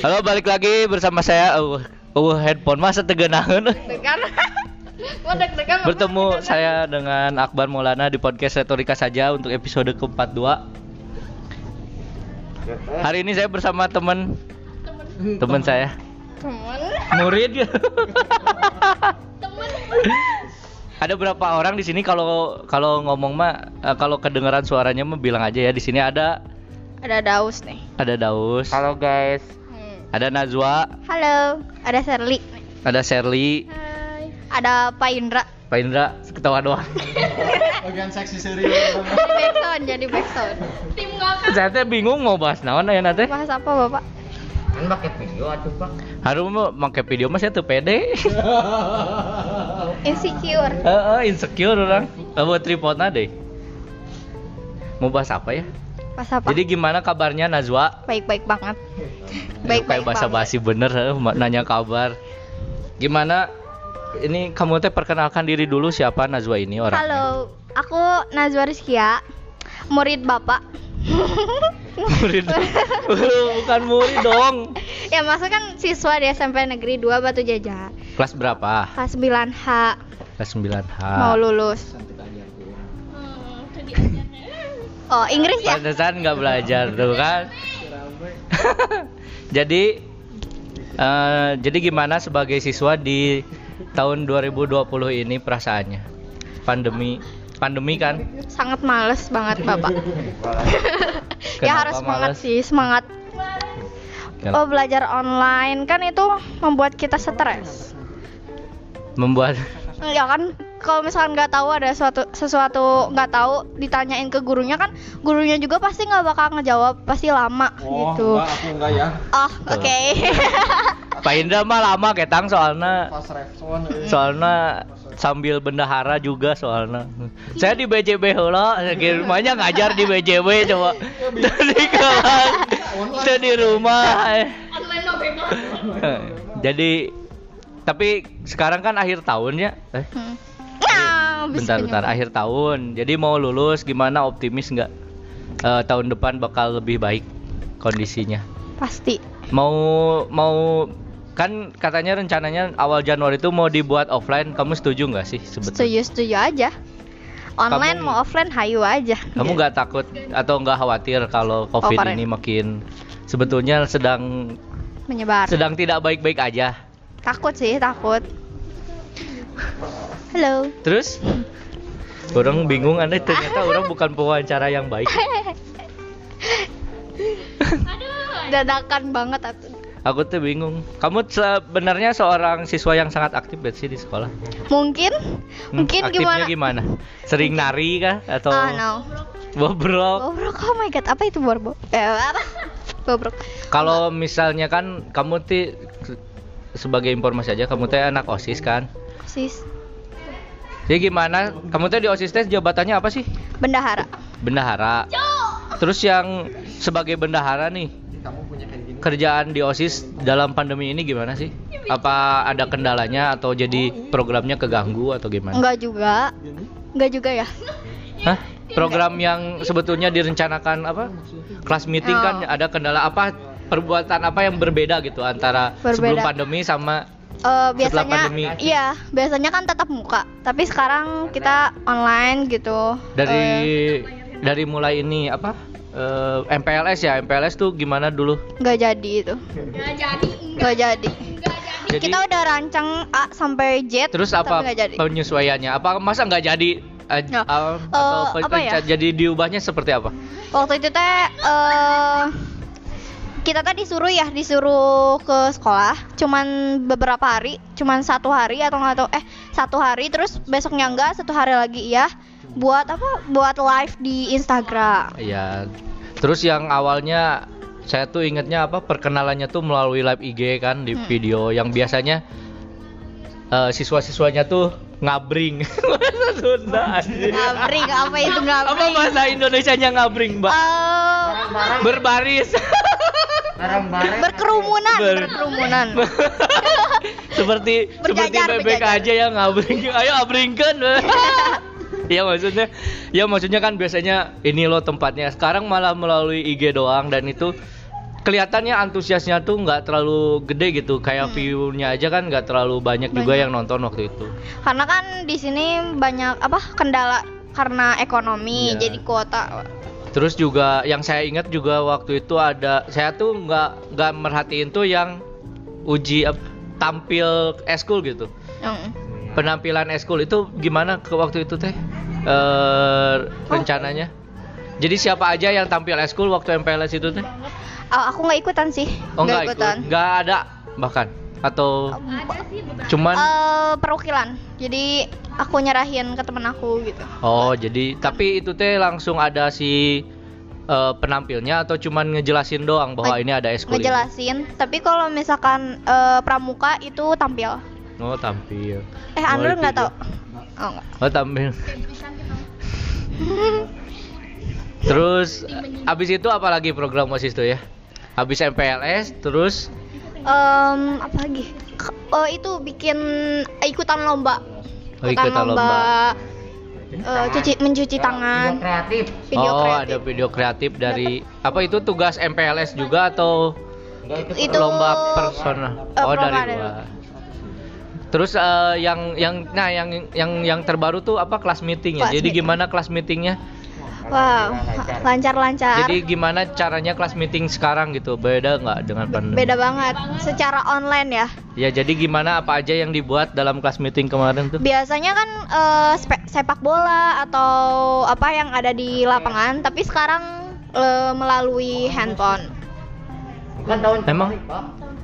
Halo, balik lagi bersama saya. Uh, uh headphone masa tegenahan. Bertemu saya dengan Akbar Maulana di podcast Retorika saja untuk episode ke-42. Hari ini saya bersama teman teman saya, Temen. murid. Ada berapa orang di sini kalau kalau ngomong mah eh, kalau kedengaran suaranya mah bilang aja ya di sini ada Ada Daus nih. ada Daus, Halo guys. Ada Najwa, Halo, ada Serli. ada Sherly, Hai. Ada Pak Indra. Pak Indra ketawa doang. Bagian seksi serius. Backsound, jadi backsound. Tim ngakak. Saya teh bingung mau bahas naon ya nanti. Bahas apa Bapak? Kan pakai video atuh, Pak. Harus mau pakai video mas saya tuh pede. Insecure. Heeh, insecure orang. Buat tripodnya deh. Mau bahas apa ya? Pas apa? Jadi gimana kabarnya Najwa? baik-baik banget. Kayak Baik-baik bahasa basi bener eh, nanya kabar. Gimana? Ini kamu teh perkenalkan diri dulu siapa Najwa ini orang? Halo, aku Nazwa Rizkia, murid Bapak. murid. Bukan murid dong. ya maksud kan siswa di SMP Negeri 2 Batu Jajar. Kelas berapa? Kelas 9H Kelas 9H. mau lulus. Oh, Inggris ya? Pantesan nggak belajar tuh kan. jadi eh, jadi gimana sebagai siswa di tahun 2020 ini perasaannya? Pandemi pandemi kan? Sangat males banget, Bapak. ya harus semangat males? sih, semangat. Oh, belajar online kan itu membuat kita stres. Membuat Ya kan kalau misalkan nggak tahu ada suatu sesuatu nggak tahu ditanyain ke gurunya kan gurunya juga pasti nggak bakal ngejawab pasti lama gitu. aku enggak ya. Oh, oke. Pak Indra mah lama ketang soalnya Pas respon. soalnya sambil bendahara juga soalnya. Saya di BJB heula, rumahnya ngajar di BJB coba. Dari kelas, saya di rumah. Jadi tapi sekarang kan akhir tahun ya. Eh, Hmm. Habis bentar bentar penyebab. akhir tahun. Jadi mau lulus gimana optimis nggak? Eh, tahun depan bakal lebih baik kondisinya. Pasti. Mau mau kan katanya rencananya awal Januari itu mau dibuat offline. Kamu setuju nggak sih sebetulnya? Setuju setuju aja. Online Kamu- mau offline hayu aja. Kamu nggak takut atau nggak khawatir kalau COVID keren. ini makin sebetulnya sedang menyebar. sedang tidak baik-baik aja. Takut sih, takut. Halo. Terus orang bingung aneh ternyata orang bukan pewawancara yang baik. Dadakan banget aku. Aku tuh bingung. Kamu sebenarnya seorang siswa yang sangat aktif gak sih di sekolah? Mungkin Hmm, mungkin aktifnya gimana? gimana? Sering nari kah atau Ah, no. bobrok? Bobrok, oh my god, apa itu bobrok? Eh, apa? Bobrok. Kalau misalnya kan kamu tuh sebagai informasi aja kamu teh anak OSIS kan? Sis, Jadi gimana? Kamu teh di OSIS teh jabatannya apa sih? bendahara. Bendahara. Terus yang sebagai bendahara nih, kerjaan di OSIS dalam pandemi ini gimana sih? Apa ada kendalanya atau jadi programnya keganggu atau gimana? Enggak juga. Enggak juga ya. Hah? Program yang sebetulnya direncanakan apa? Kelas meeting kan Oh. ada kendala apa? Perbuatan apa yang berbeda gitu antara sebelum Berbeda. pandemi sama Eh, Setelah biasanya iya, biasanya kan tetap muka. Tapi sekarang kita online gitu. dari Eh, dari mulai ini apa? Eh, MPLS ya, MPLS tuh gimana dulu? nggak jadi itu. Nggak jadi. Jadi Kita udah rancang A sampai Z. terus tapi apa nggak jadi. penyesuaiannya? Apa masa nggak jadi? uh, eh, atau apa ya? jadi diubahnya seperti apa? Waktu itu teh eh kita teh disuruh ya disuruh ke sekolah. Cuman beberapa hari cuman satu hari atau nggak tahu. Eh satu hari terus besoknya enggak satu hari lagi ya buat apa? Buat live di Instagram. Ya. Terus yang awalnya saya tuh ingetnya apa? Perkenalannya tuh melalui live IG kan di Hmm. video yang biasanya eh, siswa-siswanya tuh ngabring. Bahasa Sunda ngabring apa itu Apa ngabring bahasa Indonesianya ngabring, Mbak? Eh, Berbaris. Barang-barang. berkerumunan Ber- berkerumunan seperti seperti Berjajar, bebek berjajar. aja yang ngabring. Ayo abringkan. Iya maksudnya, ya maksudnya kan biasanya ini loh tempatnya. Sekarang malah melalui IG doang dan itu kelihatannya antusiasnya tuh nggak terlalu gede gitu kayak Hmm. view-nya aja kan nggak terlalu banyak, juga Banyak. yang nonton waktu itu Karena kan di sini banyak apa kendala karena ekonomi, Iya. jadi kuota. terus juga yang saya ingat juga waktu itu ada saya tuh nggak nggak merhatiin tuh yang uji tampil eskul gitu Hmm. penampilan eskul itu gimana ke waktu itu teh eh rencananya jadi siapa aja yang tampil eskul waktu MPLS itu teh Oh, aku nggak ikutan sih. oh nggak ikut ikutan. nggak ada bahkan atau cuman Eh, perwakilan. Jadi aku nyerahin ke temen aku gitu. oh jadi tapi itu teh langsung ada si eh, penampilnya atau cuman ngejelasin doang bahwa Nge- ini ada eskul ini? Ngejelasin. Tapi kalau misalkan eh, pramuka itu tampil. oh tampil Eh, Oh, Anur nggak tahu. Oh enggak. oh tampil terus abis itu apa lagi program osis tuh ya habis MPLS terus Em, apa lagi? Oh itu bikin ikutan lomba. Oh, ikutan lomba. eh, cuci mencuci tangan. Video kreatif. Video oh kreatif. ada video kreatif dari apa itu tugas MPLS juga atau Itu lomba personal eh, oh dari luar terus eh, yang yang nah yang yang yang terbaru tuh apa kelas meetingnya Kelas jadi meeting. gimana kelas meetingnya Wow, lancar-lancar. jadi gimana caranya kelas meeting sekarang gitu beda nggak dengan pandemi Beda banget. Secara online ya. ya jadi gimana apa aja yang dibuat dalam kelas meeting kemarin tuh Biasanya kan spe- sepak bola atau apa yang ada di lapangan, tapi sekarang eh, melalui handphone. Bukan tahun Emang?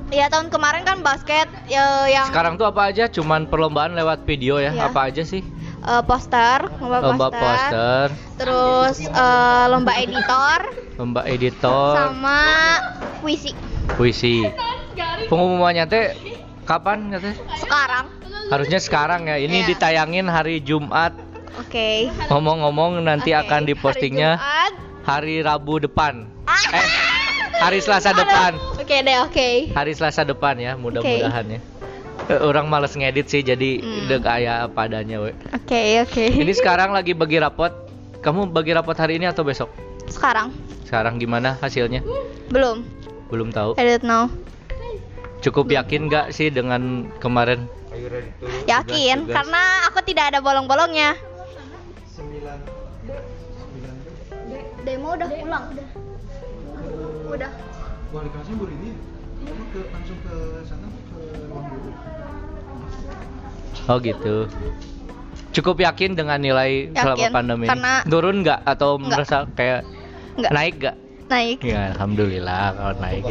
Ya tahun kemarin kan basket eh, yang sekarang tuh apa aja cuman perlombaan lewat video ya Iya. apa aja sih eh, poster, lomba, lomba poster, poster. Terus eh, lomba editor, lomba editor. Sama puisi. puisi. Pengumumannya teh kapan ya teh? Sekarang, harusnya sekarang ya. Ini Iya. ditayangin hari Jumat. Oke. ngomong-ngomong nanti Oke, akan hari dipostingnya Jumat. hari Rabu depan. Ah. eh hari Selasa depan. Oke deh, oke. hari Selasa depan ya mudah-mudahan ya. Eh, orang males ngedit sih jadi Hmm. udah kayak apa adanya we. Oke, oke. ini sekarang lagi bagi rapot kamu bagi rapot hari ini atau besok sekarang sekarang gimana hasilnya belum. belum tahu I don't know. cukup yakin nggak sih dengan kemarin Yakin tugas. karena aku tidak ada bolong-bolongnya. Demo udah pulang. Udah. Wali kelasnya Bu kamu ke langsung ke sana. Oh gitu cukup yakin dengan nilai selama Yakin, pandemi ini? karena- turun nggak atau Nggak. merasa kayak Enggak. naik nggak Naik. ya alhamdulillah kalau naik.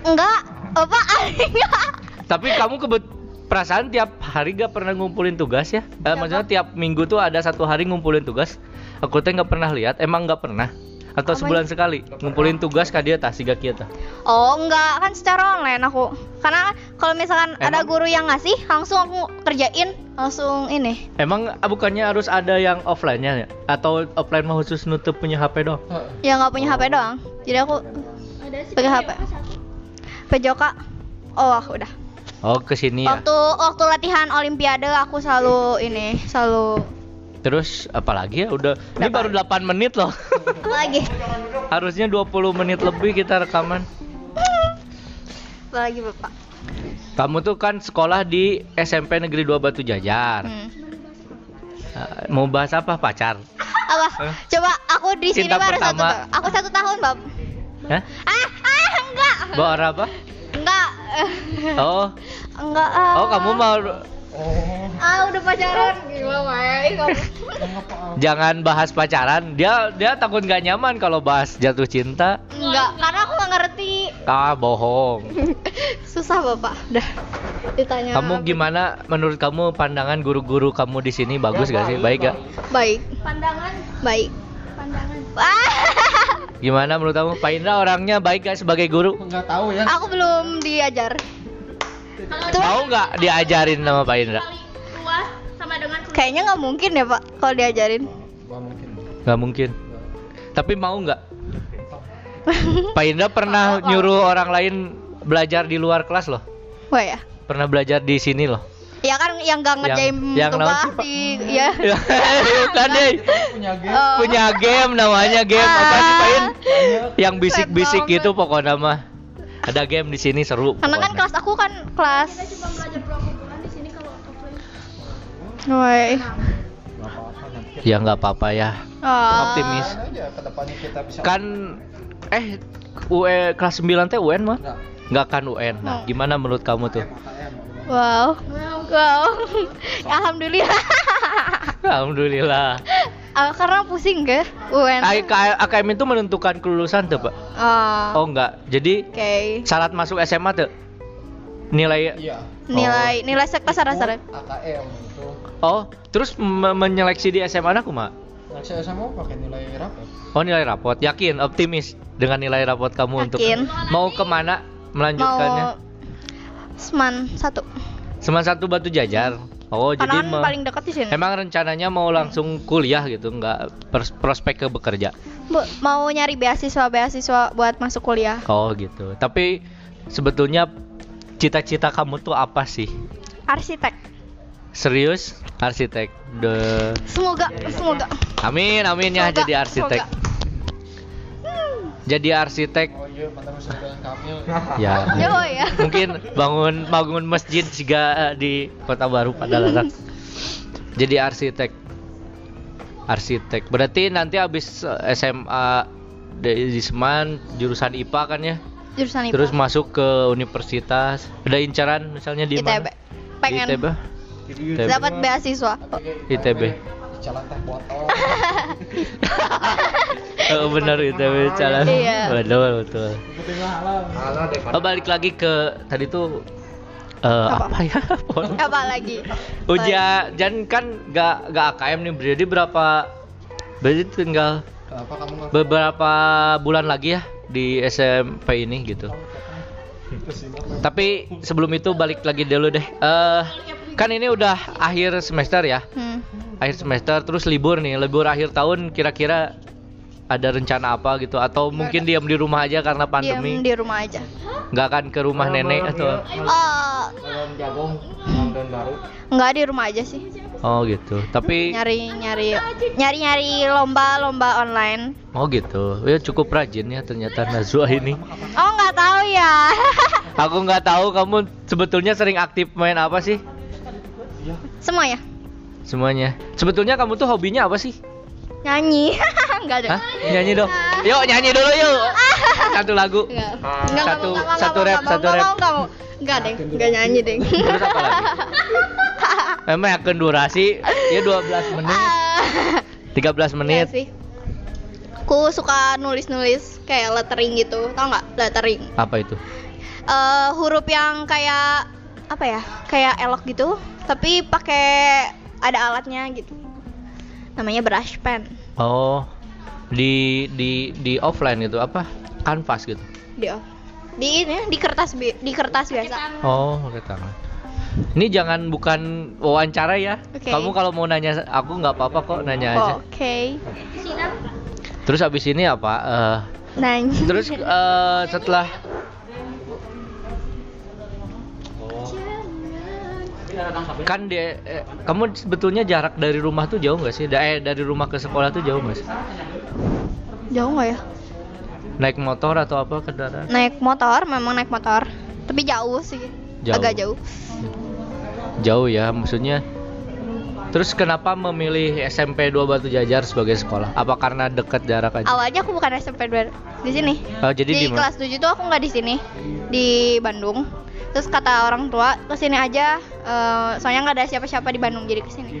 Enggak. Apa? Enggak. tapi kamu kebet perasaan tiap hari gak pernah ngumpulin tugas ya eh, maksudnya tiap minggu tuh ada satu hari ngumpulin tugas aku teh nggak pernah lihat emang nggak pernah atau Apanya? sebulan sekali ngumpulin tugas ka dia tah siga kieu tah Oh, enggak. Kan secara online aku. Karena kalau misalkan ada Emang? guru yang ngasih, langsung aku kerjain, langsung ini. emang ah, bukannya harus ada yang offline-nya ya? atau offline mah khusus nutup punya HP doang Ya nggak punya HP doang. Jadi aku pakai HP. Pejoka. Oh, udah. oh ke sini ya Waktu waktu latihan olimpiade aku selalu ini, selalu terus apalagi ya udah ini baru 8 menit loh lagi? harusnya 20 menit lebih kita rekaman Apa lagi, Bapak? kamu tuh kan sekolah di SMP Negeri 2 Batu Jajar Hmm. Ah, mau bahas apa pacar Apa? Eh? Coba aku di sini baru satu pertama. tahun. Aku satu tahun, Bab. Hah? Ah, ah, enggak. Bawa apa? Enggak. Oh, Enggak. ah. oh kamu mau Ah, udah pacaran. Gimana ya? Jangan bahas pacaran. Dia dia takut nggak nyaman kalau bahas jatuh cinta. Enggak, karena aku nggak ngerti. Ah, bohong. Susah, Bapak. Udah. Ditanya. Kamu gimana menurut kamu pandangan guru-guru kamu di sini bagus gak sih? Baik gak? Baik. Pandangan? Baik. Pandangan. Ah. Gimana menurut kamu? Pak Indra orangnya baik gak sebagai guru? Enggak tahu ya. aku belum diajar. Mau nggak diajarin sama Pak Indra? kayaknya nggak mungkin ya, Pak, kalau diajarin. Gua mungkin. Nggak mungkin. Tapi mau nggak? Pak Indra pernah nyuruh orang lain belajar di luar kelas loh. Wah ya. Pernah belajar di sini loh. Ya kan yang nggak ngerjain yang tugas sih, Pak? di ya. Bukan deh. Punya game. Oh. Punya game namanya game apa sih Pak yang bisik-bisik gitu pokoknya mah. Ada game di sini seru. Karena kan pokoknya. kelas aku kan kelas cuma belajar Quran di sini kalau offline. Ya nggak apa-apa ya. Oh. Optimis. Kita. Kan eh UE kelas 9 teh UN mah? Nggak. Kan UN. Nah, Oh. gimana menurut kamu tuh? Wow. Wow. Alhamdulillah. Alhamdulillah. Ah, karena pusing ke UN. AKM, AKM itu menentukan kelulusan tuh, Pak. Oh. Oh, enggak. Jadi Oke. syarat masuk SMA tuh nilai Iya. Nilai nilai sektor syarat-syarat. AKM itu. Oh, terus me- menyeleksi di SMA aku, Mak? Nah, saya sama pakai nilai rapot. Oh, nilai rapot. Yakin, optimis dengan nilai rapot kamu untuk Yakin. mau ke mana melanjutkannya? Mau Seman satu. Seman satu batu jajar. Oh, Karena jadi kan me- paling dekat di sini. emang rencananya mau langsung kuliah gitu, nggak pers- prospek ke bekerja. Bu, mau nyari beasiswa beasiswa buat masuk kuliah. Oh, gitu. Tapi sebetulnya cita-cita kamu tuh apa sih? Arsitek. Serius? Arsitek. The Semoga semoga. Amin, amin ya Semoga, jadi arsitek. semoga. Jadi arsitek Oh iya, mantan Kamil. ya. Ya, oh ya. Mungkin bangun bangun masjid juga di Kota Baru pada larang. Jadi arsitek. Arsitek. Berarti nanti habis eh, SMA di Seman jurusan IPA kan ya? Jurusan IPA. Terus masuk ke universitas. Ada incaran misalnya di ITB. mana? Pengen Di ITB. ITB. dapat beasiswa. ITB. Jalan teh botol. Oh benar ITB jalan. Iya. Betul betul. Alah deh. Oh balik lagi ke tadi tuh eh, Apa? apa? ya? Apa lagi? Ujian Jan kan gak gak AKM nih berarti berapa berarti tinggal kamu beberapa bulan lagi ya di SMP ini gitu. Tapi sebelum itu balik lagi dulu deh. Eh kan ini udah akhir semester ya. Hmm. Akhir semester terus libur nih, libur akhir tahun kira-kira ada rencana apa gitu atau mungkin diam di rumah aja karena Diam pandemi di rumah aja. nggak akan ke rumah nenek atau Oh, jagung, baru. nggak di rumah aja sih. oh gitu tapi Nyari nyari nyari nyari lomba lomba online. oh gitu ya cukup rajin ya ternyata Nazwa ini Oh nggak tahu ya. aku nggak tahu kamu sebetulnya sering aktif main apa sih ya. semuanya sebetulnya kamu tuh hobinya apa sih Nyanyi. Nggak ada. Hah? nyanyi dong yuk nyanyi dulu yuk satu lagu Enggak. Ah, Enggak, satu- enggak, enggak, satu enggak, rap, enggak, satu enggak, rap. Enggak, enggak, enggak, deng. Enggak nyanyi, deng. Terus apa lagi? emang akan durasi ya 12 menit 13 menit Iya sih. Aku suka nulis-nulis kayak lettering gitu. Tau nggak? Lettering. apa itu Eh huruf yang kayak apa ya? Kayak elok gitu, tapi pakai ada alatnya gitu. Namanya brush pen. oh di di di offline gitu apa kanvas gitu Di off. Di ini di kertas bi- di kertas biasa. Oh, pakai tangan. Ini jangan bukan wawancara ya. Oke. Kamu kalau mau nanya aku nggak apa-apa kok nanya aja. Oke. Terus abis ini apa? Eh, Nanya. terus eh, setelah kan di eh, kamu sebetulnya jarak dari rumah tuh jauh nggak sih? Da- eh, dari rumah ke sekolah tuh jauh nggak sih? Jauh nggak ya? Naik motor atau apa kendaraan? Naik motor, memang naik motor. Tapi jauh sih. Jauh. Agak jauh. Jauh ya, maksudnya. Terus kenapa memilih SMP 2 Batu Jajar sebagai sekolah? Apa karena dekat jarak aja? Awalnya aku bukan SMP 2 di sini. Oh, jadi di di kelas 7 tuh aku nggak di sini. Di Bandung. Terus kata orang tua ke sini aja eh, soalnya nggak ada siapa-siapa di Bandung jadi ke sini.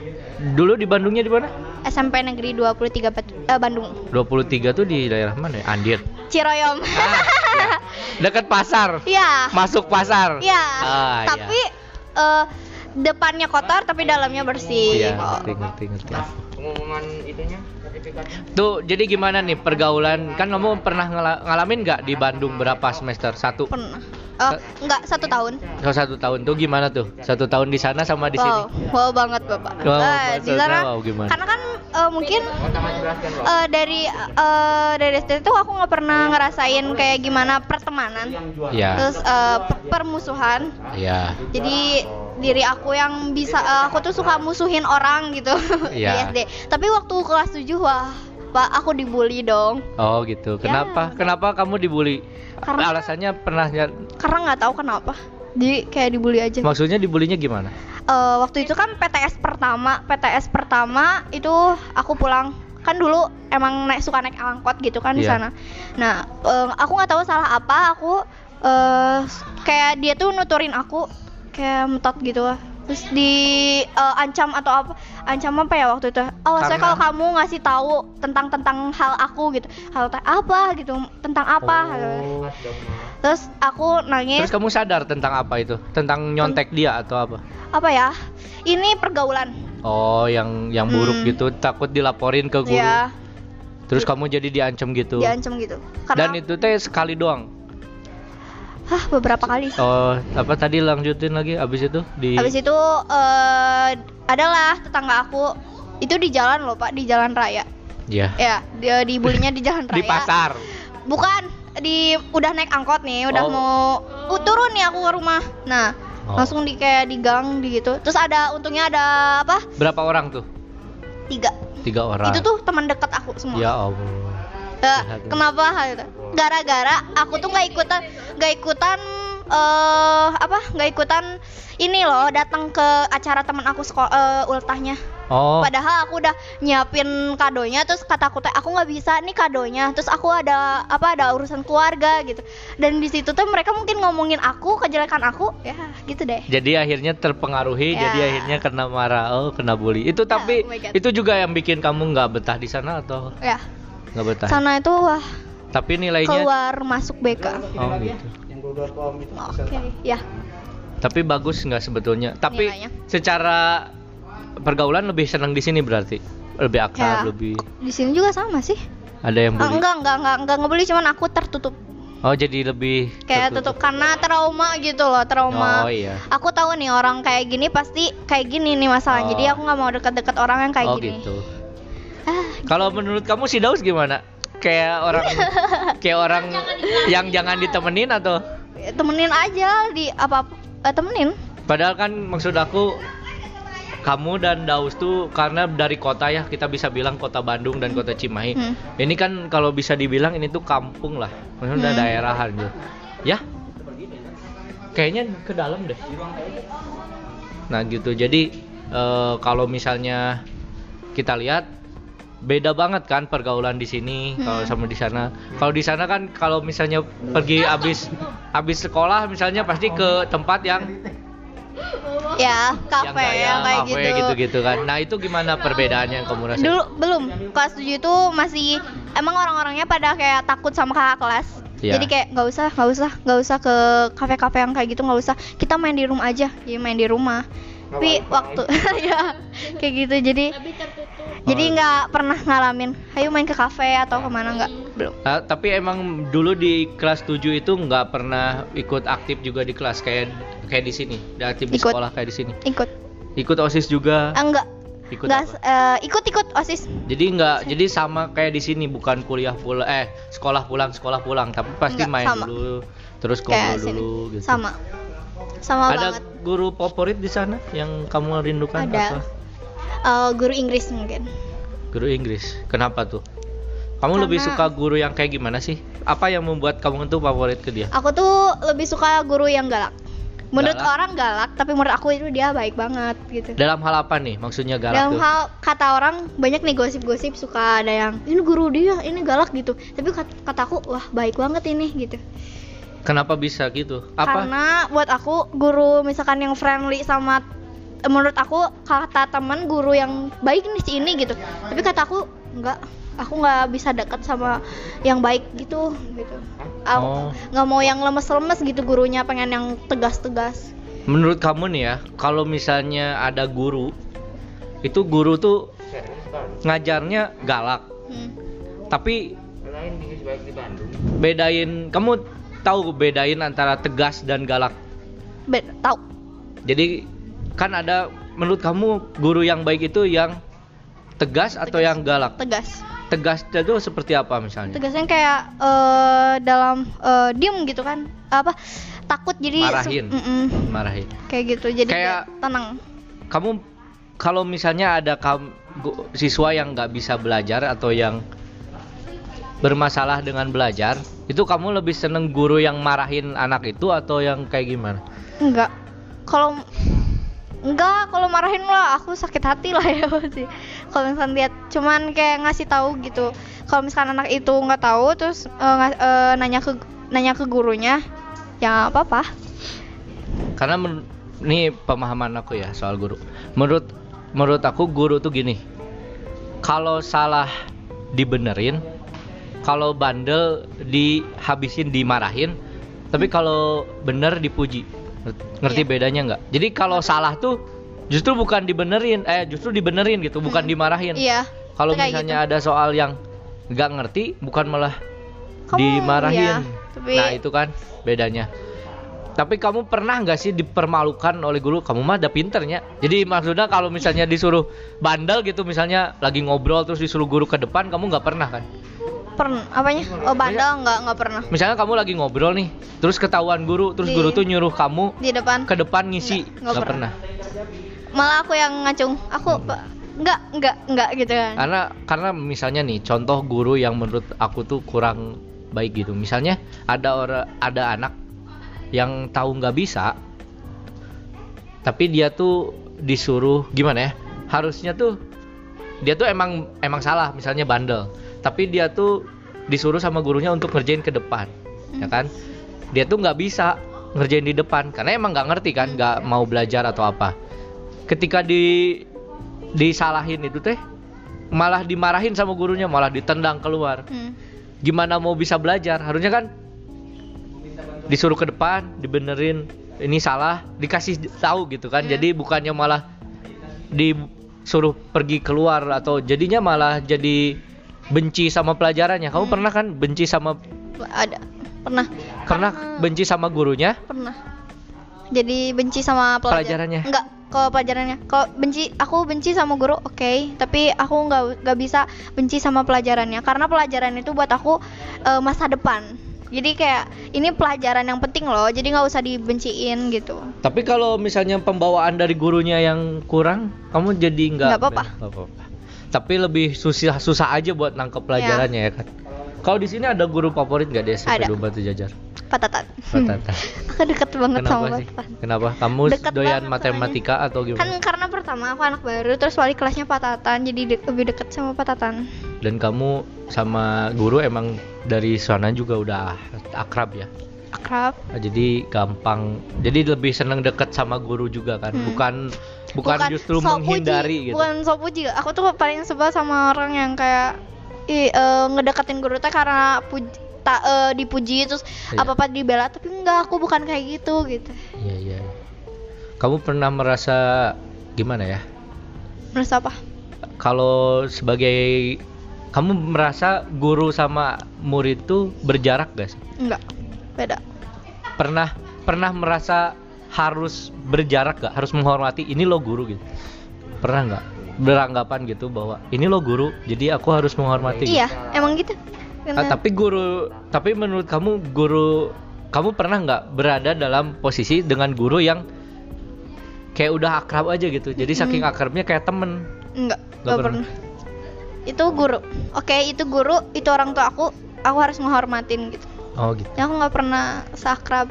Dulu di Bandungnya di mana? SMP Negeri 23 Batu- eh, Bandung. 23 tuh di daerah mana ya? Andir. Ciroyom. Ah, ya. Dekat pasar. Iya. Masuk pasar. Iya. Ah, tapi eh, depannya kotor tapi dalamnya bersih. Iya, ngerti ngerti ngerti. Pengumuman itunya. Tuh, jadi gimana nih pergaulan? Kan kamu pernah ngala- ngalamin nggak di Bandung berapa semester? Satu? Pernah. Oh, enggak satu tahun. Oh, satu tahun tuh gimana tuh? Satu tahun di sana sama di sini? Wow, wow banget bapak. Wow, Eh, di sana, wow gimana? karena kan eh, mungkin eh, dari eh, dari SD itu aku nggak pernah ngerasain kayak gimana pertemanan, Ya. terus eh, pe- permusuhan. Ya. Jadi diri aku yang bisa, eh, aku tuh suka musuhin orang gitu di Iya. SD. Tapi waktu kelas 7 wah apa aku dibully dong Oh gitu. Ya. Kenapa? Kenapa kamu dibully? Karena- Alasannya pernah nyar- karena nggak tahu kenapa jadi kayak dibully aja maksudnya dibulinya gimana? Eh, waktu itu kan PTS pertama PTS pertama itu aku pulang kan dulu emang naik suka naik angkot gitu kan di Iya. sana nah eh, aku nggak tahu salah apa aku eh kayak dia tuh nuturin aku kayak metot gitu terus di eh, ancam atau apa ancam apa ya waktu itu oh saya Karena- kalau kamu ngasih tahu tentang tentang hal aku gitu hal apa gitu tentang apa Oh. terus aku nangis Terus kamu sadar tentang apa itu? Tentang nyontek dia atau apa? apa ya ini pergaulan Oh, yang yang buruk Hmm. gitu, takut dilaporin ke guru. ya Terus kamu jadi diancam gitu. diancam gitu Dan karena itu teh sekali doang. Hah beberapa kali Oh, apa tadi lanjutin lagi abis itu di habis itu eh adalah tetangga aku itu di jalan loh pak di jalan raya Ya. ya dia dibulinya di jalan raya Di pasar. bukan di udah naik angkot nih udah Oh. mau uh, turun nih aku ke rumah nah Oh. langsung di kayak di gang di gitu terus ada untungnya ada apa Berapa orang tuh? tiga Tiga orang. itu tuh teman dekat aku semua Ya Allah. Eh, Jahat. kenapa hal itu? Gara-gara aku tuh nggak ikutan, nggak ikutan eh apa? Nggak ikutan ini loh, datang ke acara teman aku sekolah ultahnya. Oh. Padahal aku udah nyiapin kadonya, terus kata aku teh aku nggak bisa nih kadonya, terus aku ada apa? Ada urusan keluarga gitu. Dan di situ tuh mereka mungkin ngomongin aku, kejelekan aku, ya gitu deh. Jadi akhirnya terpengaruhi, Ya. jadi akhirnya kena marah, oh kena bully. Itu tapi oh itu juga yang bikin kamu nggak betah di sana atau Ya, nggak betah? sana itu wah Tapi nilainya, keluar masuk BK. oh gitu. yang Google Form itu Oke, ya. Tapi bagus nggak sebetulnya? Tapi Nilainya. secara pergaulan lebih senang di sini berarti, lebih akrab, Ya. lebih Di sini juga sama sih. ada yang bully. enggak, enggak, enggak, enggak ngebully cuman aku tertutup. Oh jadi lebih Kayak tertutup. tutup karena trauma gitu loh, trauma. Oh iya. Aku tahu nih orang kayak gini pasti kayak gini nih masalah. Oh. Jadi aku nggak mau deket-deket orang yang kayak oh gini. gitu. Ah, Kalau menurut kamu si Daus gimana? Kayak orang kayak orang yang jangan ditemenin atau? temenin aja di apa eh, temenin. Padahal kan maksud aku kamu dan Daus tuh karena dari kota ya kita bisa bilang kota Bandung dan kota Cimahi. Hmm. Ini kan kalau bisa dibilang ini tuh kampung lah, maksudnya Hmm. daerahan gitu. Ya? Kayaknya ke dalam deh. Nah gitu. Jadi eh, kalau misalnya kita lihat beda banget kan pergaulan di sini kalau Hmm. sama di sana. Kalau di sana kan kalau misalnya pergi abis abis sekolah misalnya pasti ke tempat yang Ya, kafe yang yang, kayak kafe gitu. gitu-gitu kan. Nah, itu gimana perbedaannya yang kamu rasain? Dulu belum. Kelas 7 itu masih emang orang-orangnya pada kayak takut sama kakak kelas. Iya. Jadi kayak nggak usah, nggak usah, nggak usah ke kafe-kafe yang kayak gitu, nggak usah. Kita main di rumah aja. Jadi main di rumah. Tapi waktu ya kayak gitu. Jadi Lebih tertutup. jadi Oh. nggak pernah ngalamin. Ayo main ke kafe atau ke mana nggak? Belum. Ah, tapi emang dulu di kelas 7 itu nggak pernah ikut aktif juga di kelas kayak kayak di sini, di aktif di Ikut. sekolah kayak di sini. Ikut. Ikut OSIS juga. Ah, enggak. Ikut Nggak, apa? eh, ikut-ikut OSIS. Jadi nggak jadi sama kayak di sini bukan kuliah pulang eh sekolah pulang sekolah pulang tapi pasti Nggak, main sama. dulu terus sini. dulu gitu. Sama. Sama Ada banget. guru favorit di sana yang kamu rindukan apa? Eh, guru Inggris mungkin. Guru Inggris. Kenapa tuh? Kamu lebih Karena- suka guru yang kayak gimana sih? Apa yang membuat kamu tuh favorit ke dia? Aku tuh lebih suka guru yang galak. Menurut Galak? orang galak, tapi menurut aku itu dia baik banget gitu. Dalam hal apa nih? Maksudnya galak Dalam tuh? hal kata orang banyak nih gosip-gosip suka ada yang ini guru dia, ini galak gitu. Tapi kat- kataku wah baik banget ini gitu. Kenapa bisa gitu? Apa? Karena buat aku guru misalkan yang friendly sama menurut aku kata teman guru yang baik nih si ini gitu. Tapi kata aku enggak, aku nggak bisa dekat sama yang baik gitu gitu. Aku Oh. nggak mau yang lemes-lemes gitu gurunya, pengen yang tegas-tegas. Menurut kamu nih ya, kalau misalnya ada guru, itu guru tuh ngajarnya galak, Hmm. tapi lain di baik di Bandung bedain, kamu tahu bedain antara tegas dan galak. Be- tahu Jadi kan ada menurut kamu guru yang baik itu yang tegas atau Tegas. yang galak? tegas. Tegas itu seperti apa misalnya? Tegasnya kayak eh, dalam eh, diem gitu kan, apa takut jadi Marahin. Mm-mm. Marahin. kayak gitu jadi Kayak- kayak tenang. Kamu kalau misalnya ada kam, siswa yang nggak bisa belajar atau yang bermasalah dengan belajar, itu kamu lebih seneng guru yang marahin anak itu atau yang kayak gimana? Enggak. Kalau enggak, kalau marahin lah aku sakit hati lah ya pasti. Kalau misalkan lihat cuman kayak ngasih tahu gitu. Kalau misalkan anak itu nggak tahu terus nga- eh, nanya ke nanya ke gurunya, ya nggak apa-apa. Karena men- ini pemahaman aku ya soal guru. Menurut menurut aku guru tuh gini. Kalau salah dibenerin, kalau bandel dihabisin dimarahin, tapi kalau bener dipuji. Ngerti Iya. bedanya nggak? Jadi kalau salah tuh justru bukan dibenerin, eh justru dibenerin gitu, bukan Hmm. dimarahin. Iya. Kalau kayak misalnya gitu. ada soal yang nggak ngerti, bukan malah Kamu, dimarahin. iya, tapi- Nah itu kan bedanya. Tapi kamu pernah nggak sih dipermalukan oleh guru? Kamu mah ada pinternya. Jadi maksudnya kalau misalnya disuruh bandel gitu, misalnya lagi ngobrol terus disuruh guru ke depan, kamu nggak pernah kan? Pernah apanya? Oh, bandel nggak nggak pernah. Misalnya kamu lagi ngobrol nih, terus ketahuan guru, terus Di- guru tuh nyuruh kamu Di depan. ke depan ngisi, Nggak, nggak nggak pernah. Malah aku yang ngacung. Aku Hmm. Nggak nggak nggak gitu kan. Karena karena misalnya nih contoh guru yang menurut aku tuh kurang baik gitu. Misalnya ada orang ada anak yang tahu nggak bisa, tapi dia tuh disuruh gimana ya? Harusnya tuh dia tuh emang emang salah, misalnya bandel. Tapi dia tuh disuruh sama gurunya untuk ngerjain ke depan, ya kan? Dia tuh nggak bisa ngerjain di depan karena emang nggak ngerti kan, nggak mau belajar atau apa. Ketika di disalahin itu teh malah dimarahin sama gurunya malah ditendang keluar Hmm. gimana mau bisa belajar harusnya kan disuruh ke depan dibenerin ini salah dikasih tahu gitu kan Iya. jadi bukannya malah disuruh pergi keluar atau jadinya malah jadi benci sama pelajarannya kamu Hmm. pernah kan benci sama Ada. Pernah. Karena- benci sama gurunya Pernah. Jadi benci sama pelajar- Pelajarannya? Enggak, ke pelajarannya. Kalau benci, aku benci sama guru, oke. Tapi aku nggak nggak bisa benci sama pelajarannya karena pelajaran itu buat aku eh, masa depan. Jadi kayak ini pelajaran yang penting loh. Jadi nggak usah dibenciin gitu. tapi kalau misalnya pembawaan dari gurunya yang kurang kamu jadi nggak Nggak apa-apa. Tapi lebih susah susah aja buat nangkep pelajarannya ya kan kalau di sini ada guru favorit nggak di SMP. 2 Batu Jajar Patatan. Patata. aku deket banget kenapa sama sih Patatan. kenapa kamu Deket doyan matematika atau Kan gimana karena pertama aku anak baru, terus wali kelasnya Patatan, jadi de- lebih deket sama Patatan. dan kamu sama guru emang dari sana juga udah akrab ya Akrab. Nah, jadi gampang jadi lebih seneng deket sama guru juga kan Hmm. bukan bukan, justru sok menghindari puji, gitu Bukan sok puji. Aku tuh paling sebel sama orang yang kayak ih, eh, ngedeketin guru teh karena puji, tak eh, dipuji terus Iya. apa apa dibela tapi enggak aku bukan kayak gitu gitu iya iya kamu pernah merasa gimana ya merasa apa kalau sebagai kamu merasa guru sama murid tuh berjarak gak sih? enggak beda Pernah pernah merasa harus berjarak gak? Harus menghormati ini lo guru gitu. Pernah nggak beranggapan gitu bahwa ini lo guru, jadi aku harus menghormati. gitu? iya emang gitu Ah, tapi guru, tapi menurut kamu guru, kamu pernah nggak berada dalam posisi dengan guru yang kayak udah akrab aja gitu. Jadi saking akrabnya kayak temen. Nggak enggak pernah. pernah. itu guru oke itu guru itu orang tua aku aku harus menghormatin gitu Oh gitu. Ya, aku nggak pernah sakrab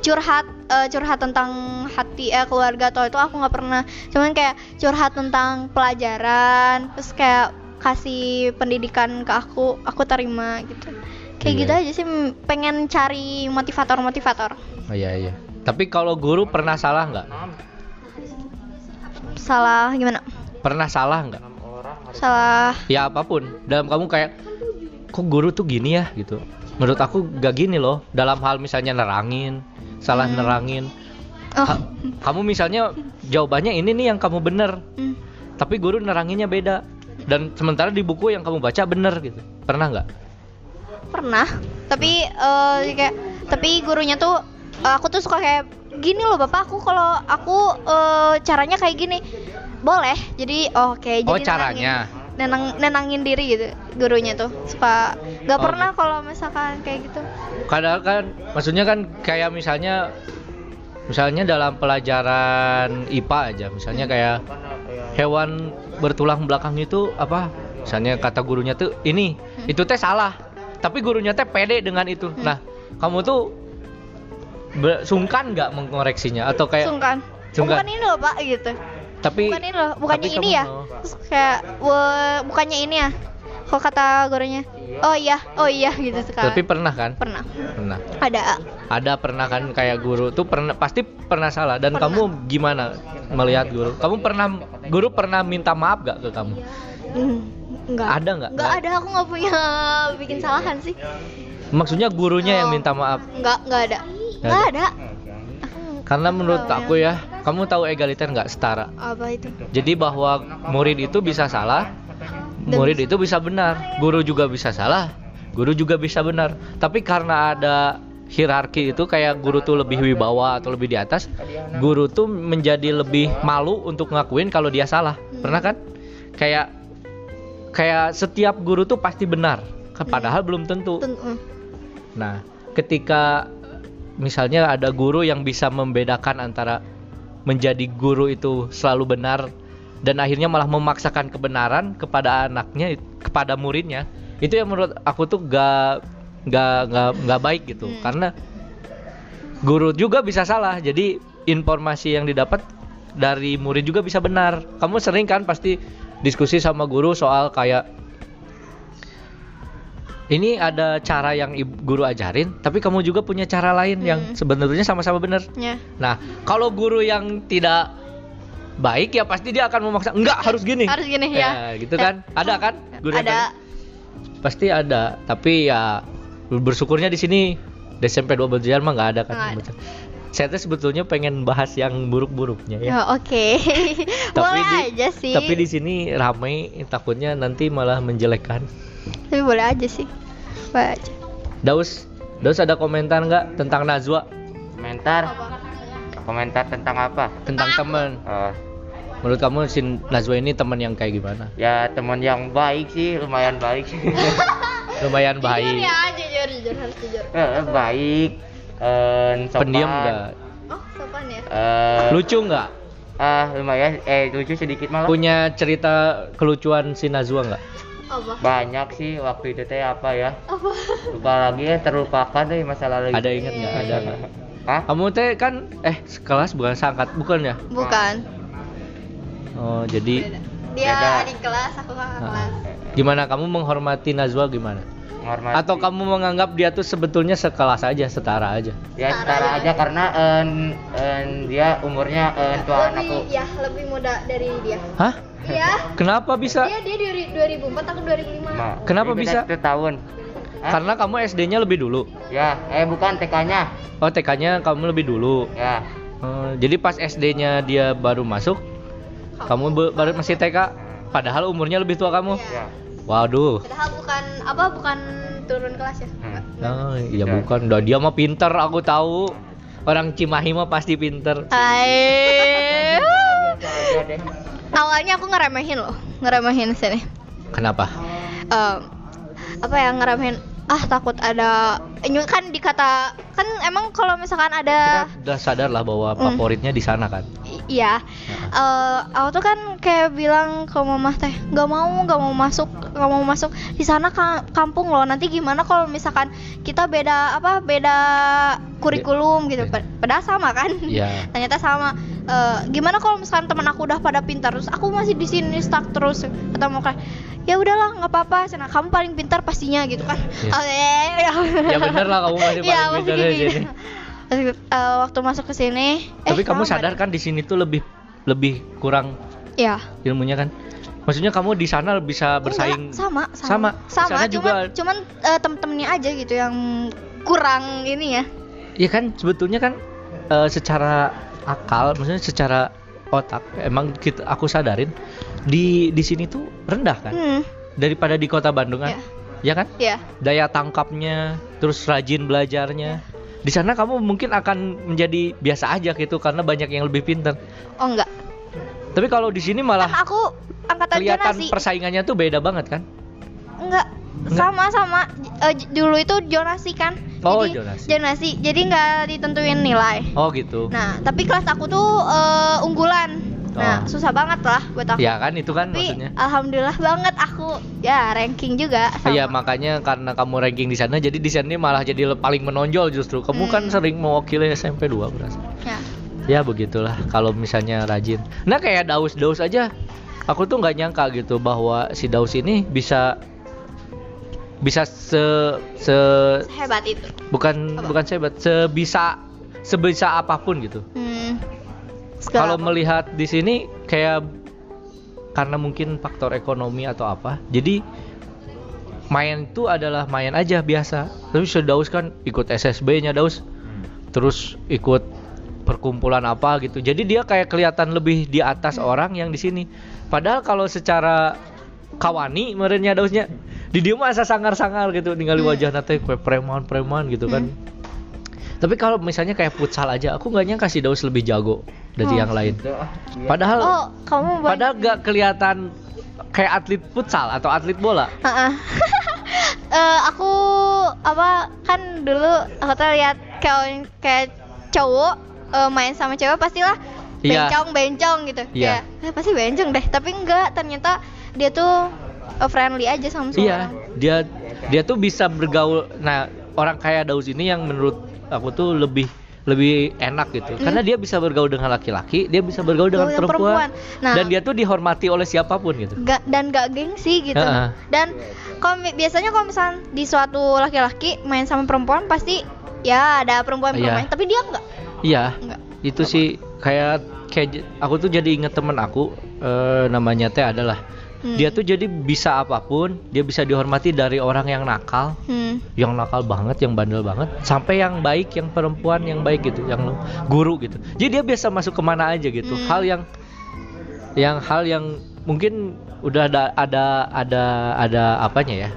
curhat eh, curhat tentang hati eh, keluarga atau itu aku nggak pernah cuman kayak curhat tentang pelajaran terus kayak kasih pendidikan ke aku aku terima gitu kayak Iya. gitu aja sih pengen cari motivator motivator Oh iya iya. Tapi kalau guru pernah salah nggak? salah gimana Pernah salah nggak? salah Ya apa pun. Dalam kamu kayak, kok guru tuh gini ya gitu. Menurut aku gak gini loh. Dalam hal misalnya nerangin, salah Hmm. nerangin. oh Ha- kamu misalnya jawabannya ini nih yang kamu bener, hmm, tapi guru neranginnya beda. Dan sementara di buku yang kamu baca bener gitu. Pernah nggak? pernah tapi eh, kayak tapi gurunya tuh eh, aku tuh suka kayak gini loh bapak aku kalau aku eh, caranya kayak gini boleh jadi oh, oke jadi Oh, nenangin- caranya. Nenang nenangin diri gitu gurunya tuh suka nggak Oh, pernah kalau misalkan kayak gitu Kadang kan, maksudnya kan kayak misalnya, misalnya dalam pelajaran IPA aja, misalnya kayak hewan bertulang belakang itu apa? Misalnya kata gurunya tuh ini, itu teh salah. tapi gurunya teh pede dengan itu. Hmm. Nah, kamu tuh sungkan nggak mengoreksinya atau kayak sungkan. sungkan. Bukan ini loh pak gitu. Tapi bukan ini loh, bukannya ini ya. mau- kayak "Wah, bukannya ini ya. Kok kata gurunya? Oh iya, oh iya gitu sekarang. Tapi pernah kan? pernah. Pernah. Ada. Ada pernah kan kayak guru tuh pernah pasti pernah salah dan Pernah. kamu gimana melihat guru? Kamu pernah guru pernah minta maaf gak ke kamu? Hmm, enggak. Ada nggak? Enggak ada, aku nggak punya bikin salahan sih. Maksudnya gurunya yang Oh. minta maaf. Enggak, enggak ada. Nggak Enggak ada. ada. Karena menurut aku ya, kamu tahu egaliter nggak setara. Apa itu? Jadi bahwa murid itu bisa salah, murid itu bisa benar, guru juga bisa salah, guru juga bisa benar. Tapi karena ada hierarki itu kayak guru tuh lebih wibawa atau lebih di atas, guru tuh menjadi lebih malu untuk ngakuin kalau dia salah. Pernah kan? Kayak kayak setiap guru tuh pasti benar, padahal belum tentu. Ten- mm. Nah, ketika misalnya ada guru yang bisa membedakan antara menjadi guru itu selalu benar dan akhirnya malah memaksakan kebenaran kepada anaknya, kepada muridnya, itu yang menurut aku tuh gak gak gak, gak baik gitu. Hmm. Karena guru juga bisa salah. Jadi informasi yang didapat dari murid juga bisa benar. Kamu sering kan pasti diskusi sama guru soal kayak ini ada cara yang ibu, guru ajarin, tapi kamu juga punya cara lain yang Hmm. sebenarnya sama-sama benar. Ya. Nah, kalau guru yang tidak baik ya pasti dia akan memaksa, enggak harus gini. Harus gini, ya. gitu kan? Ada kan? Guru yang Ada. baik? Pasti ada, tapi ya bersyukurnya di sini di SMP 12 Jalan mah nggak ada kan. Nggak ada. Saya tuh sebetulnya pengen bahas yang buruk-buruknya ya. Ya, oke. Tapi boleh di- aja sih. Tapi di sini ramai takutnya nanti malah menjelekkan. Tapi boleh aja sih. Boleh aja. Daus, Daus ada komentar nggak tentang Najwa? Komentar. Komentar tentang apa? Tentang teman. Eh, Menurut kamu si Najwa ini teman yang kayak gimana? ya teman yang baik sih, lumayan baik sih. Lumayan Jujur baik. ya, jujur, jujur harus jujur. Eh, baik. Eh, sopan. Pendiam nggak? Oh, sopan ya. Eh, Lucu nggak? ah lumayan eh lucu sedikit malah. Punya cerita kelucuan si Najwa nggak? Apa? Banyak sih waktu itu teh apa ya? Apa? Lupa lagi ya terlupakan deh masa lalu. Ada ingat nggak? Ada nggak? Hah? Kamu teh kan eh sekelas bukan sangkat bukan ya? Bukan. Oh jadi Beda. Dia Beda. adik kelas, aku Ah. kelas. gimana kamu menghormati Najwa gimana? Menghormati. Atau kamu menganggap dia tuh sebetulnya sekelas aja, setara aja? ya setara aja karena en, en, dia umurnya en, aku. Lebih, ya, lebih muda dari dia. Hah? Iya. Kenapa bisa? Dia dia dari 2004 aku 2005. Ma, Kenapa bisa? satu tahun. Hah? Karena kamu SD-nya lebih dulu. ya, eh bukan TK-nya. Oh TK-nya kamu lebih dulu. Ya. Oh, jadi pas SD-nya dia baru masuk, kamu be- baru masih TK. Padahal umurnya lebih tua kamu. Ya. Waduh. Padahal bukan apa bukan turun kelas ya. Hmm. Iya Ya. bukan. Dah dia mah pinter, aku tahu. Orang Cimahi mah pasti pinter. Hai. Awalnya aku ngeremehin loh, ngeremehin sini. Kenapa? Em, apa ya ngeremehin? Ah takut ada, ini kan dikata kan emang kalau misalkan ada Kita udah sadar lah bahwa Hmm. favoritnya di sana kan. Iya. Eh, aku tuh kan kayak bilang ke mama teh, nggak mau, nggak mau masuk, nggak mau masuk di sana ka- kampung loh. Nanti gimana kalau misalkan kita beda apa, beda kurikulum gitu. Iya. Pad- Padahal sama kan? Iya. Ternyata sama. Eh, gimana kalau misalkan teman aku udah pada pintar terus aku masih di sini stuck terus kata mau kayak ya udahlah nggak apa-apa sana kamu paling pintar pastinya gitu kan Iya. Oh, ya, Ya bener lah kamu masih Iya, paling masih pintar di gitu. Eh, waktu masuk ke sini eh, Tapi kamu sama sadar kan di sini tuh lebih lebih kurang ya ilmunya kan? Maksudnya kamu di sana bisa bersaing? Enggak, sama. Sama. sama sama cuman juga- cuman eh, tem-temennya aja gitu yang kurang ini ya. Iya kan? Sebetulnya kan eh, secara akal, maksudnya secara otak emang kita aku sadarin di di sini tuh rendah kan? Hmm. Daripada di kota Bandung kan. Ya kan? ya Daya tangkapnya, terus rajin belajarnya. Di sana kamu mungkin akan menjadi biasa aja gitu karena banyak yang lebih pintar. oh enggak. Tapi kalau di sini malah kan aku angkatan kelihatan jonasi persaingannya tuh beda banget kan? enggak. Sama sama. Eh, dulu itu jonasi kan? Oh, jadi jonasi. jonasi. Jadi nggak ditentuin nilai. Oh gitu. nah tapi kelas aku tuh eh, unggulan Nah, Oh. susah banget lah buat aku. Ya kan itu kan Tapi maksudnya. alhamdulillah banget aku ya ranking juga. Iya makanya karena kamu ranking di sana jadi di sana malah jadi paling menonjol justru. Kamu kan Hmm. sering mewakili SMP 2 berasa. Ya. Ya begitulah kalau misalnya rajin. Nah kayak Daus-Daus aja. Aku tuh nggak nyangka gitu bahwa si Daus ini bisa bisa se se Hebat itu. bukan Apa? bukan sebat sebisa sebisa apa pun gitu. Hmm. Kalau melihat di sini kayak karena mungkin faktor ekonomi atau apa, jadi main itu adalah main aja biasa. Tapi si Daus kan ikut SSB-nya Daus, terus ikut perkumpulan apa gitu. Jadi dia kayak kelihatan lebih di atas orang yang di sini. Padahal kalau secara kawani merenya Dausnya di dia mah asa sangar-sangar gitu ningali Hmm. wajah kayak preman-preman gitu kan. Tapi kalau misalnya kayak futsal aja, aku nggak nyangka si Daus lebih jago dari Oh. yang lain. Gitu. Iya. Padahal Oh, kamu padahal gak kelihatan kayak atlet futsal atau atlet bola. Heeh. Eh, aku apa kan dulu aku tuh lihat kayak kayak cowok eh, main sama cewek pastilah Iya. bencong bencong gitu Iya. Kayak, "Eh, pasti bencong deh tapi enggak ternyata dia tuh eh, friendly aja sama semua Iya, orang. dia dia tuh bisa bergaul. Nah, orang kayak Daus ini yang menurut aku tuh lebih lebih enak gitu. Karena dia bisa bergaul dengan laki-laki, dia bisa bergaul dengan perempuan. perempuan. Nah. Dan dia tuh dihormati oleh siapa pun gitu. Nggak- dan gak gengsi gitu Heeh. dan kalau biasanya kalau misalnya di suatu laki-laki main sama perempuan pasti ya ada perempuan perempuan Iya. tapi dia enggak Iya. enggak Itu sih kayak kayak aku tuh jadi inget temen aku eh, namanya teh adalah Hmm. dia tuh jadi bisa apa pun, dia bisa dihormati dari orang yang nakal, hmm. yang nakal banget, yang bandel banget, sampai yang baik, yang perempuan yang baik gitu, yang guru gitu. Jadi dia biasa masuk ke mana aja gitu. Hmm. Hal yang yang hal yang mungkin udah ada ada ada ada apanya ya?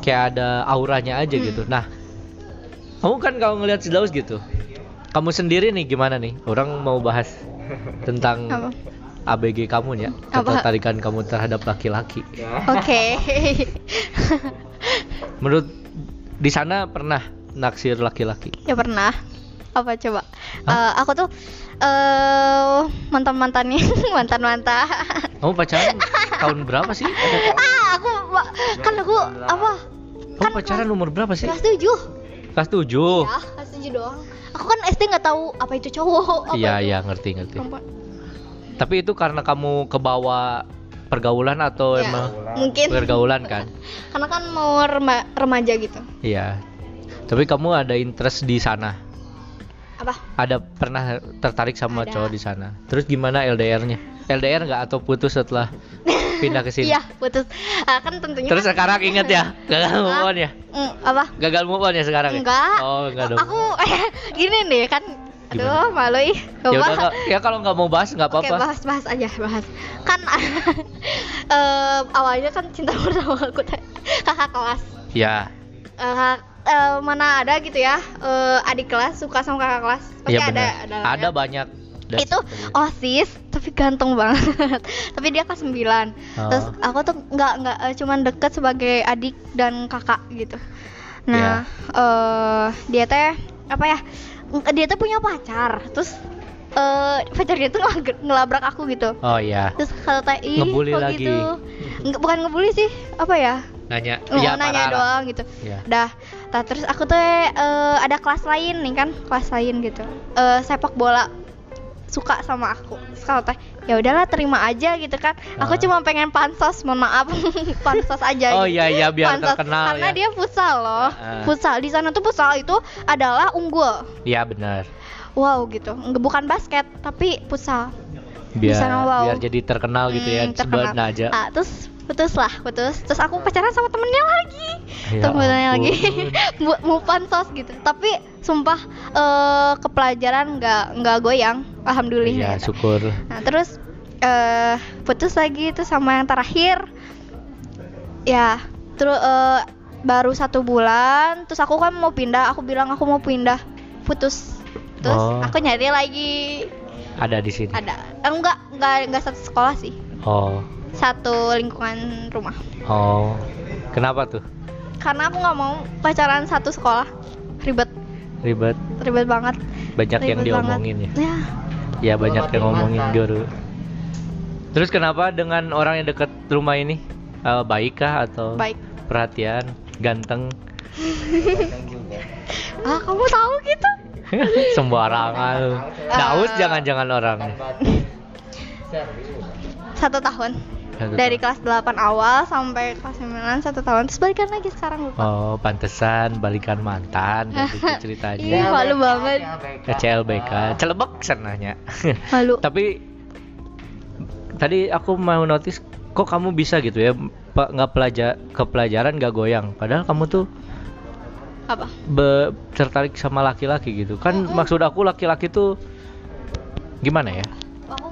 Kayak ada auranya aja Hmm. gitu. Nah, kamu kan kalau ngelihat si Daus gitu, kamu sendiri nih gimana nih? Orang mau bahas tentang Apa? ABG kamu ya, Apa? ketertarikan kamu terhadap laki-laki. Ya. Oke. Menurut di sana pernah naksir laki-laki? ya pernah. Apa coba? Hah? Eh, aku tuh eh mantan mantannya mantan mantan. Kamu pacaran tahun berapa sih? ah aku kan aku apa? Kamu Kan pacaran umur berapa sih? Kelas tujuh. Kelas 7. Ya kelas tujuh doang. Aku kan SD nggak tahu apa itu cowok. Apa Iya, iya, ngerti, ngerti. perempuan. Tapi itu karena kamu kebawa pergaulan atau Ya, emang mungkin. pergaulan kan? Karena kan mau rema- remaja gitu. Iya. Tapi kamu ada interest di sana? Apa? Ada pernah tertarik sama Ada. cowok di sana? Terus gimana LDR-nya? LDR nggak atau putus setelah pindah ke sini? Iya putus. Ah, kan tentunya. Terus kan- sekarang inget ya? Gagal move on ya? Mm, apa? Gagal move on ya sekarang ya? Enggak. Oh, enggak dong. Aku gini nih kan. Aduh, malu ih. Ya ya kalau nggak mau bahas nggak Oke, apa-apa. bahas bahas aja, bahas. Kan eh, awalnya kan cinta pertama aku teh kakak kelas. Ya, Eh, kak- eh, mana ada gitu ya eh, adik kelas suka sama kakak kelas. Pasti iya ada, ada. Ada, ya. banyak. Dan itu osis tapi ganteng banget tapi dia kelas 9 terus Oh. aku tuh nggak nggak cuman deket sebagai adik dan kakak gitu nah eh dia teh apa ya dia tuh punya pacar terus eh pacar dia tuh ngelabrak aku gitu Oh iya. terus kata ih Ngebully kok lagi. gitu Nggak- bukan ngebully sih apa ya Nanya. Oh, Iya, nanya parah. doang gitu. Iya. Dah. Nah, terus aku tuh eh, ada kelas lain nih kan, kelas lain gitu. Eh sepak bola suka sama aku. Terus kalau teh ya udahlah terima aja gitu kan. Aku Ah. cuma pengen pansos, mohon maaf. pansos aja Oh gitu. iya iya biar Pansos. terkenal Karena ya. dia futsal loh. Ah. Futsal di sana tuh futsal itu adalah unggul. Iya benar. Wow gitu. Nggak bukan basket, tapi futsal. Di Biar sana, wow. biar jadi terkenal gitu ya Hmm, terkenal. sebenarnya aja. Ah, terus putus lah, putus. Terus aku pacaran sama temennya lagi. Ya temennya lagi. ampun. Bu- mau pansos gitu. Tapi sumpah eh ke pelajaran nggak nggak goyang. Alhamdulillah. Iya, syukur. Nah, terus eh putus lagi itu sama yang terakhir. Ya, terus eh, baru satu bulan, terus aku kan mau pindah, aku bilang aku mau pindah, putus. Terus Oh. aku nyari lagi Ada di sini. ada eh, enggak enggak enggak satu sekolah sih Oh. Satu lingkungan rumah Oh. Kenapa tuh? karena aku nggak mau pacaran satu sekolah ribet Ribet. ribet banget Banyak yang Ribet banget. diomongin ya. ya Ya banyak yang ngomongin guru. Terus kenapa dengan orang yang dekat rumah ini Eh, baik kah atau Baik. perhatian, ganteng, Ah, kamu tahu gitu? sembarangan. Daus Eh. jangan-jangan orang. Satu tahun. Satu Dari tahun. kelas 8 awal sampai kelas 9 satu tahun. Terus balikan lagi sekarang lupa. Oh, pantesan balikan mantan dan itu ceritanya. Iya, malu banget. Ke CLBK, celebek sananya. Malu. Tapi tadi aku mau notice kok kamu bisa gitu ya pak nggak pelajar ke pelajaran nggak goyang padahal kamu tuh Apa? be- tertarik sama laki-laki gitu kan maksud aku laki-laki tuh gimana ya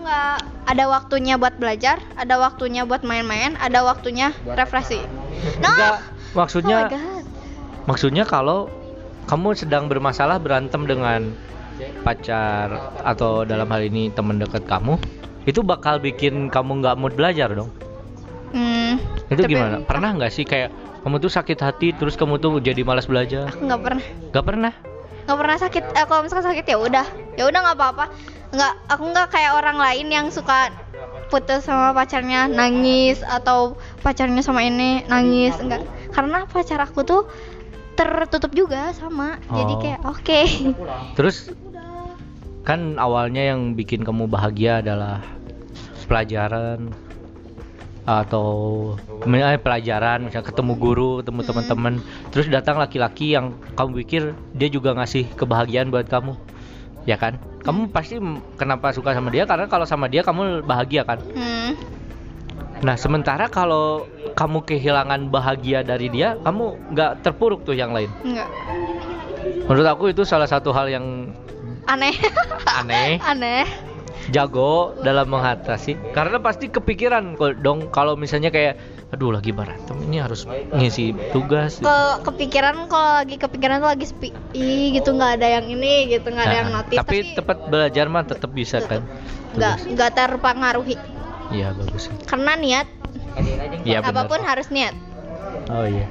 nggak ada waktunya buat belajar, ada waktunya buat main-main, ada waktunya refleksi. Enggak, Nah, maksudnya oh my God. maksudnya kalau kamu sedang bermasalah berantem dengan pacar atau dalam hal ini teman dekat kamu itu bakal bikin kamu nggak mood belajar dong Hmm, itu tapi gimana pernah nggak sih kayak kamu tuh sakit hati terus kamu tuh jadi malas belajar Aku nggak pernah, nggak pernah nggak pernah sakit. Eh, kalau misalkan sakit ya udah, ya udah nggak apa-apa. Nggak, aku nggak kayak orang lain yang suka putus sama pacarnya nangis atau pacarnya sama ini nangis enggak karena pacar aku tuh tertutup juga sama jadi Oh. kayak oke terus kan awalnya yang bikin kamu bahagia adalah pelajaran atau eh, pelajaran misalnya ketemu guru ketemu Hmm. teman-teman terus datang laki-laki yang kamu pikir dia juga ngasih kebahagiaan buat kamu ya kan? Kamu pasti m- kenapa suka sama dia? Karena kalau sama dia kamu bahagia kan? Hmm, nah sementara kalau kamu kehilangan bahagia dari dia kamu nggak terpuruk tuh yang lain? Enggak menurut aku itu salah satu hal yang aneh. Aneh. Aneh. Jago dalam mengatasi. Karena pasti kepikiran dong. Kalau misalnya kayak aduh lagi berantem. Ini harus ngisi tugas ke kepikiran kalau lagi kepikiran tuh lagi sepi Ih, gitu. Nggak ada yang ini gitu nggak ada yang Nah, notice tapi tepat belajar mah tetap bisa kan? nggak nggak terpengaruhi. Iya bagus karena niat. Benar. Apa pun harus niat. Oh iya.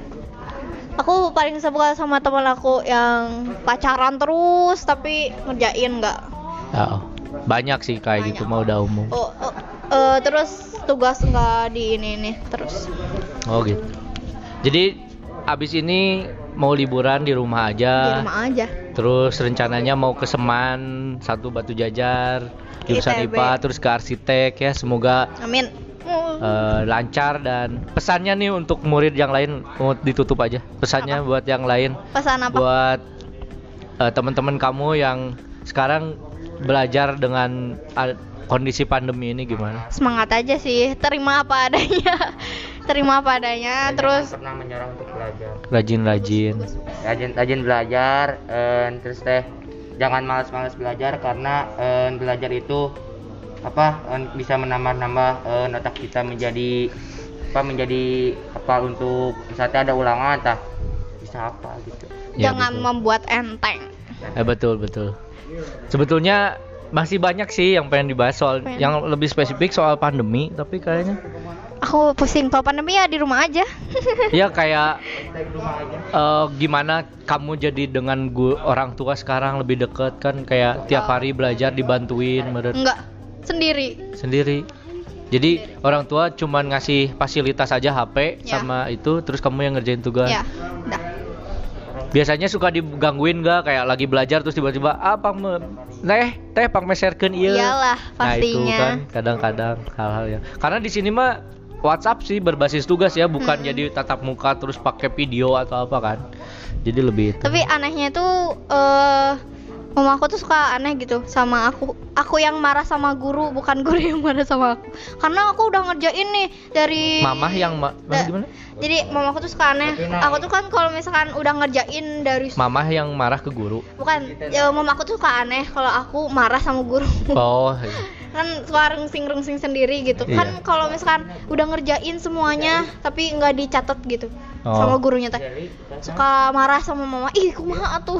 Aku paling suka sama teman aku yang pacaran terus tapi ngerjain nggak. Oh, banyak sih kayak gitu mah udah umum. Oh, oh, eh, terus tugas nggak di ini ini terus? Oh gitu. Jadi abis ini mau liburan di rumah di aja rumah aja. Terus rencananya mau ke Seman satu batu jajar jurusan ITB. IPA terus ke arsitek ya. Semoga amin. eh, lancar dan pesannya nih untuk murid yang lain mau ditutup aja. Pesannya buat yang lain. Pesan apa? Buat eh, teman-teman kamu yang sekarang belajar dengan kondisi pandemi ini gimana? Semangat aja sih terima apa adanya. Terima apa adanya terus pernah menyerah untuk belajar. Rajin-rajin. Rajin rajin belajar eh, terus teh jangan malas-malas belajar karena eh, belajar itu apa eh, bisa menambah-nambah eh, otak kita menjadi apa menjadi apa untuk misalnya ada ulangan tah bisa apa gitu. Ya, jangan betul. membuat enteng. Eh betul betul sebetulnya masih banyak sih yang pengen dibahas soal Pengen. yang lebih spesifik soal pandemi tapi kayaknya aku pusing kalau pandemi ya di rumah aja. Ya kayak eh, gimana kamu jadi dengan gu- orang tua sekarang lebih deket? Kan kayak tiap hari belajar dibantuin meren- enggak. Sendiri. Sendiri. Jadi orang tua cuman ngasih fasilitas aja HP Ya. sama itu terus kamu yang ngerjain tugas. Ya. Udah biasanya suka digangguin gak kayak lagi belajar terus tiba-tiba ah pang me- teh teh pang meserkeun ieu. Iyalah, nah itu pastinya. kan kadang-kadang hal-hal ya. Karena di sini mah WhatsApp sih berbasis tugas ya bukan Hmm. jadi tatap muka terus pakai video atau apa kan. Jadi lebih itu. Tapi anehnya tuh eh mama aku tuh suka aneh gitu sama aku. Aku yang marah sama guru bukan guru yang marah sama aku. Karena aku udah ngerjain nih dari mamah yang ma- Da- gimana? jadi mama aku tuh suka aneh. Aku tuh kan kalau misalkan udah ngerjain dari mamah yang marah ke guru? Bukan ya mama aku tuh suka aneh kalau aku marah sama guru. Oh iya. kan suka rungsing rungsing sendiri gitu Iya. kan kalau misalkan udah ngerjain semuanya tapi nggak dicatat gitu Oh. sama gurunya teh suka marah sama mama ih kumaha tuh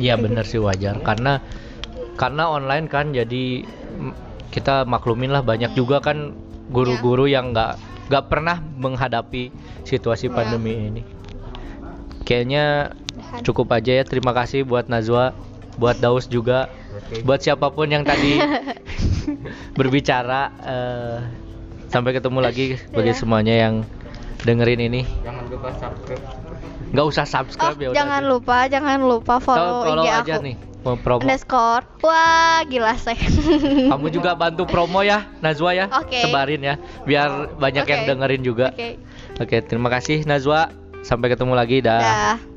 Iya bener sih wajar karena karena online kan jadi kita maklumin lah banyak juga kan guru-guru yang nggak nggak pernah menghadapi situasi Iya. pandemi ini. Kayaknya cukup aja ya. Terima kasih buat Najwa buat Daus juga, Oke. buat siapa pun yang tadi berbicara. eh, sampai ketemu lagi bagi Iya. semuanya yang dengerin ini. Jangan lupa subscribe. Nggak usah Oh, subscribe ya. udah jangan aja. lupa, jangan lupa follow, follow IG aja aku. nih, promo. Underscore. Wah, gila saya. Kamu juga bantu promo ya, Najwa ya. Oke. Sebarin ya, biar banyak yang Oke. dengerin juga. Oke. Oke, terima kasih Najwa. Sampai ketemu lagi dah. Dah.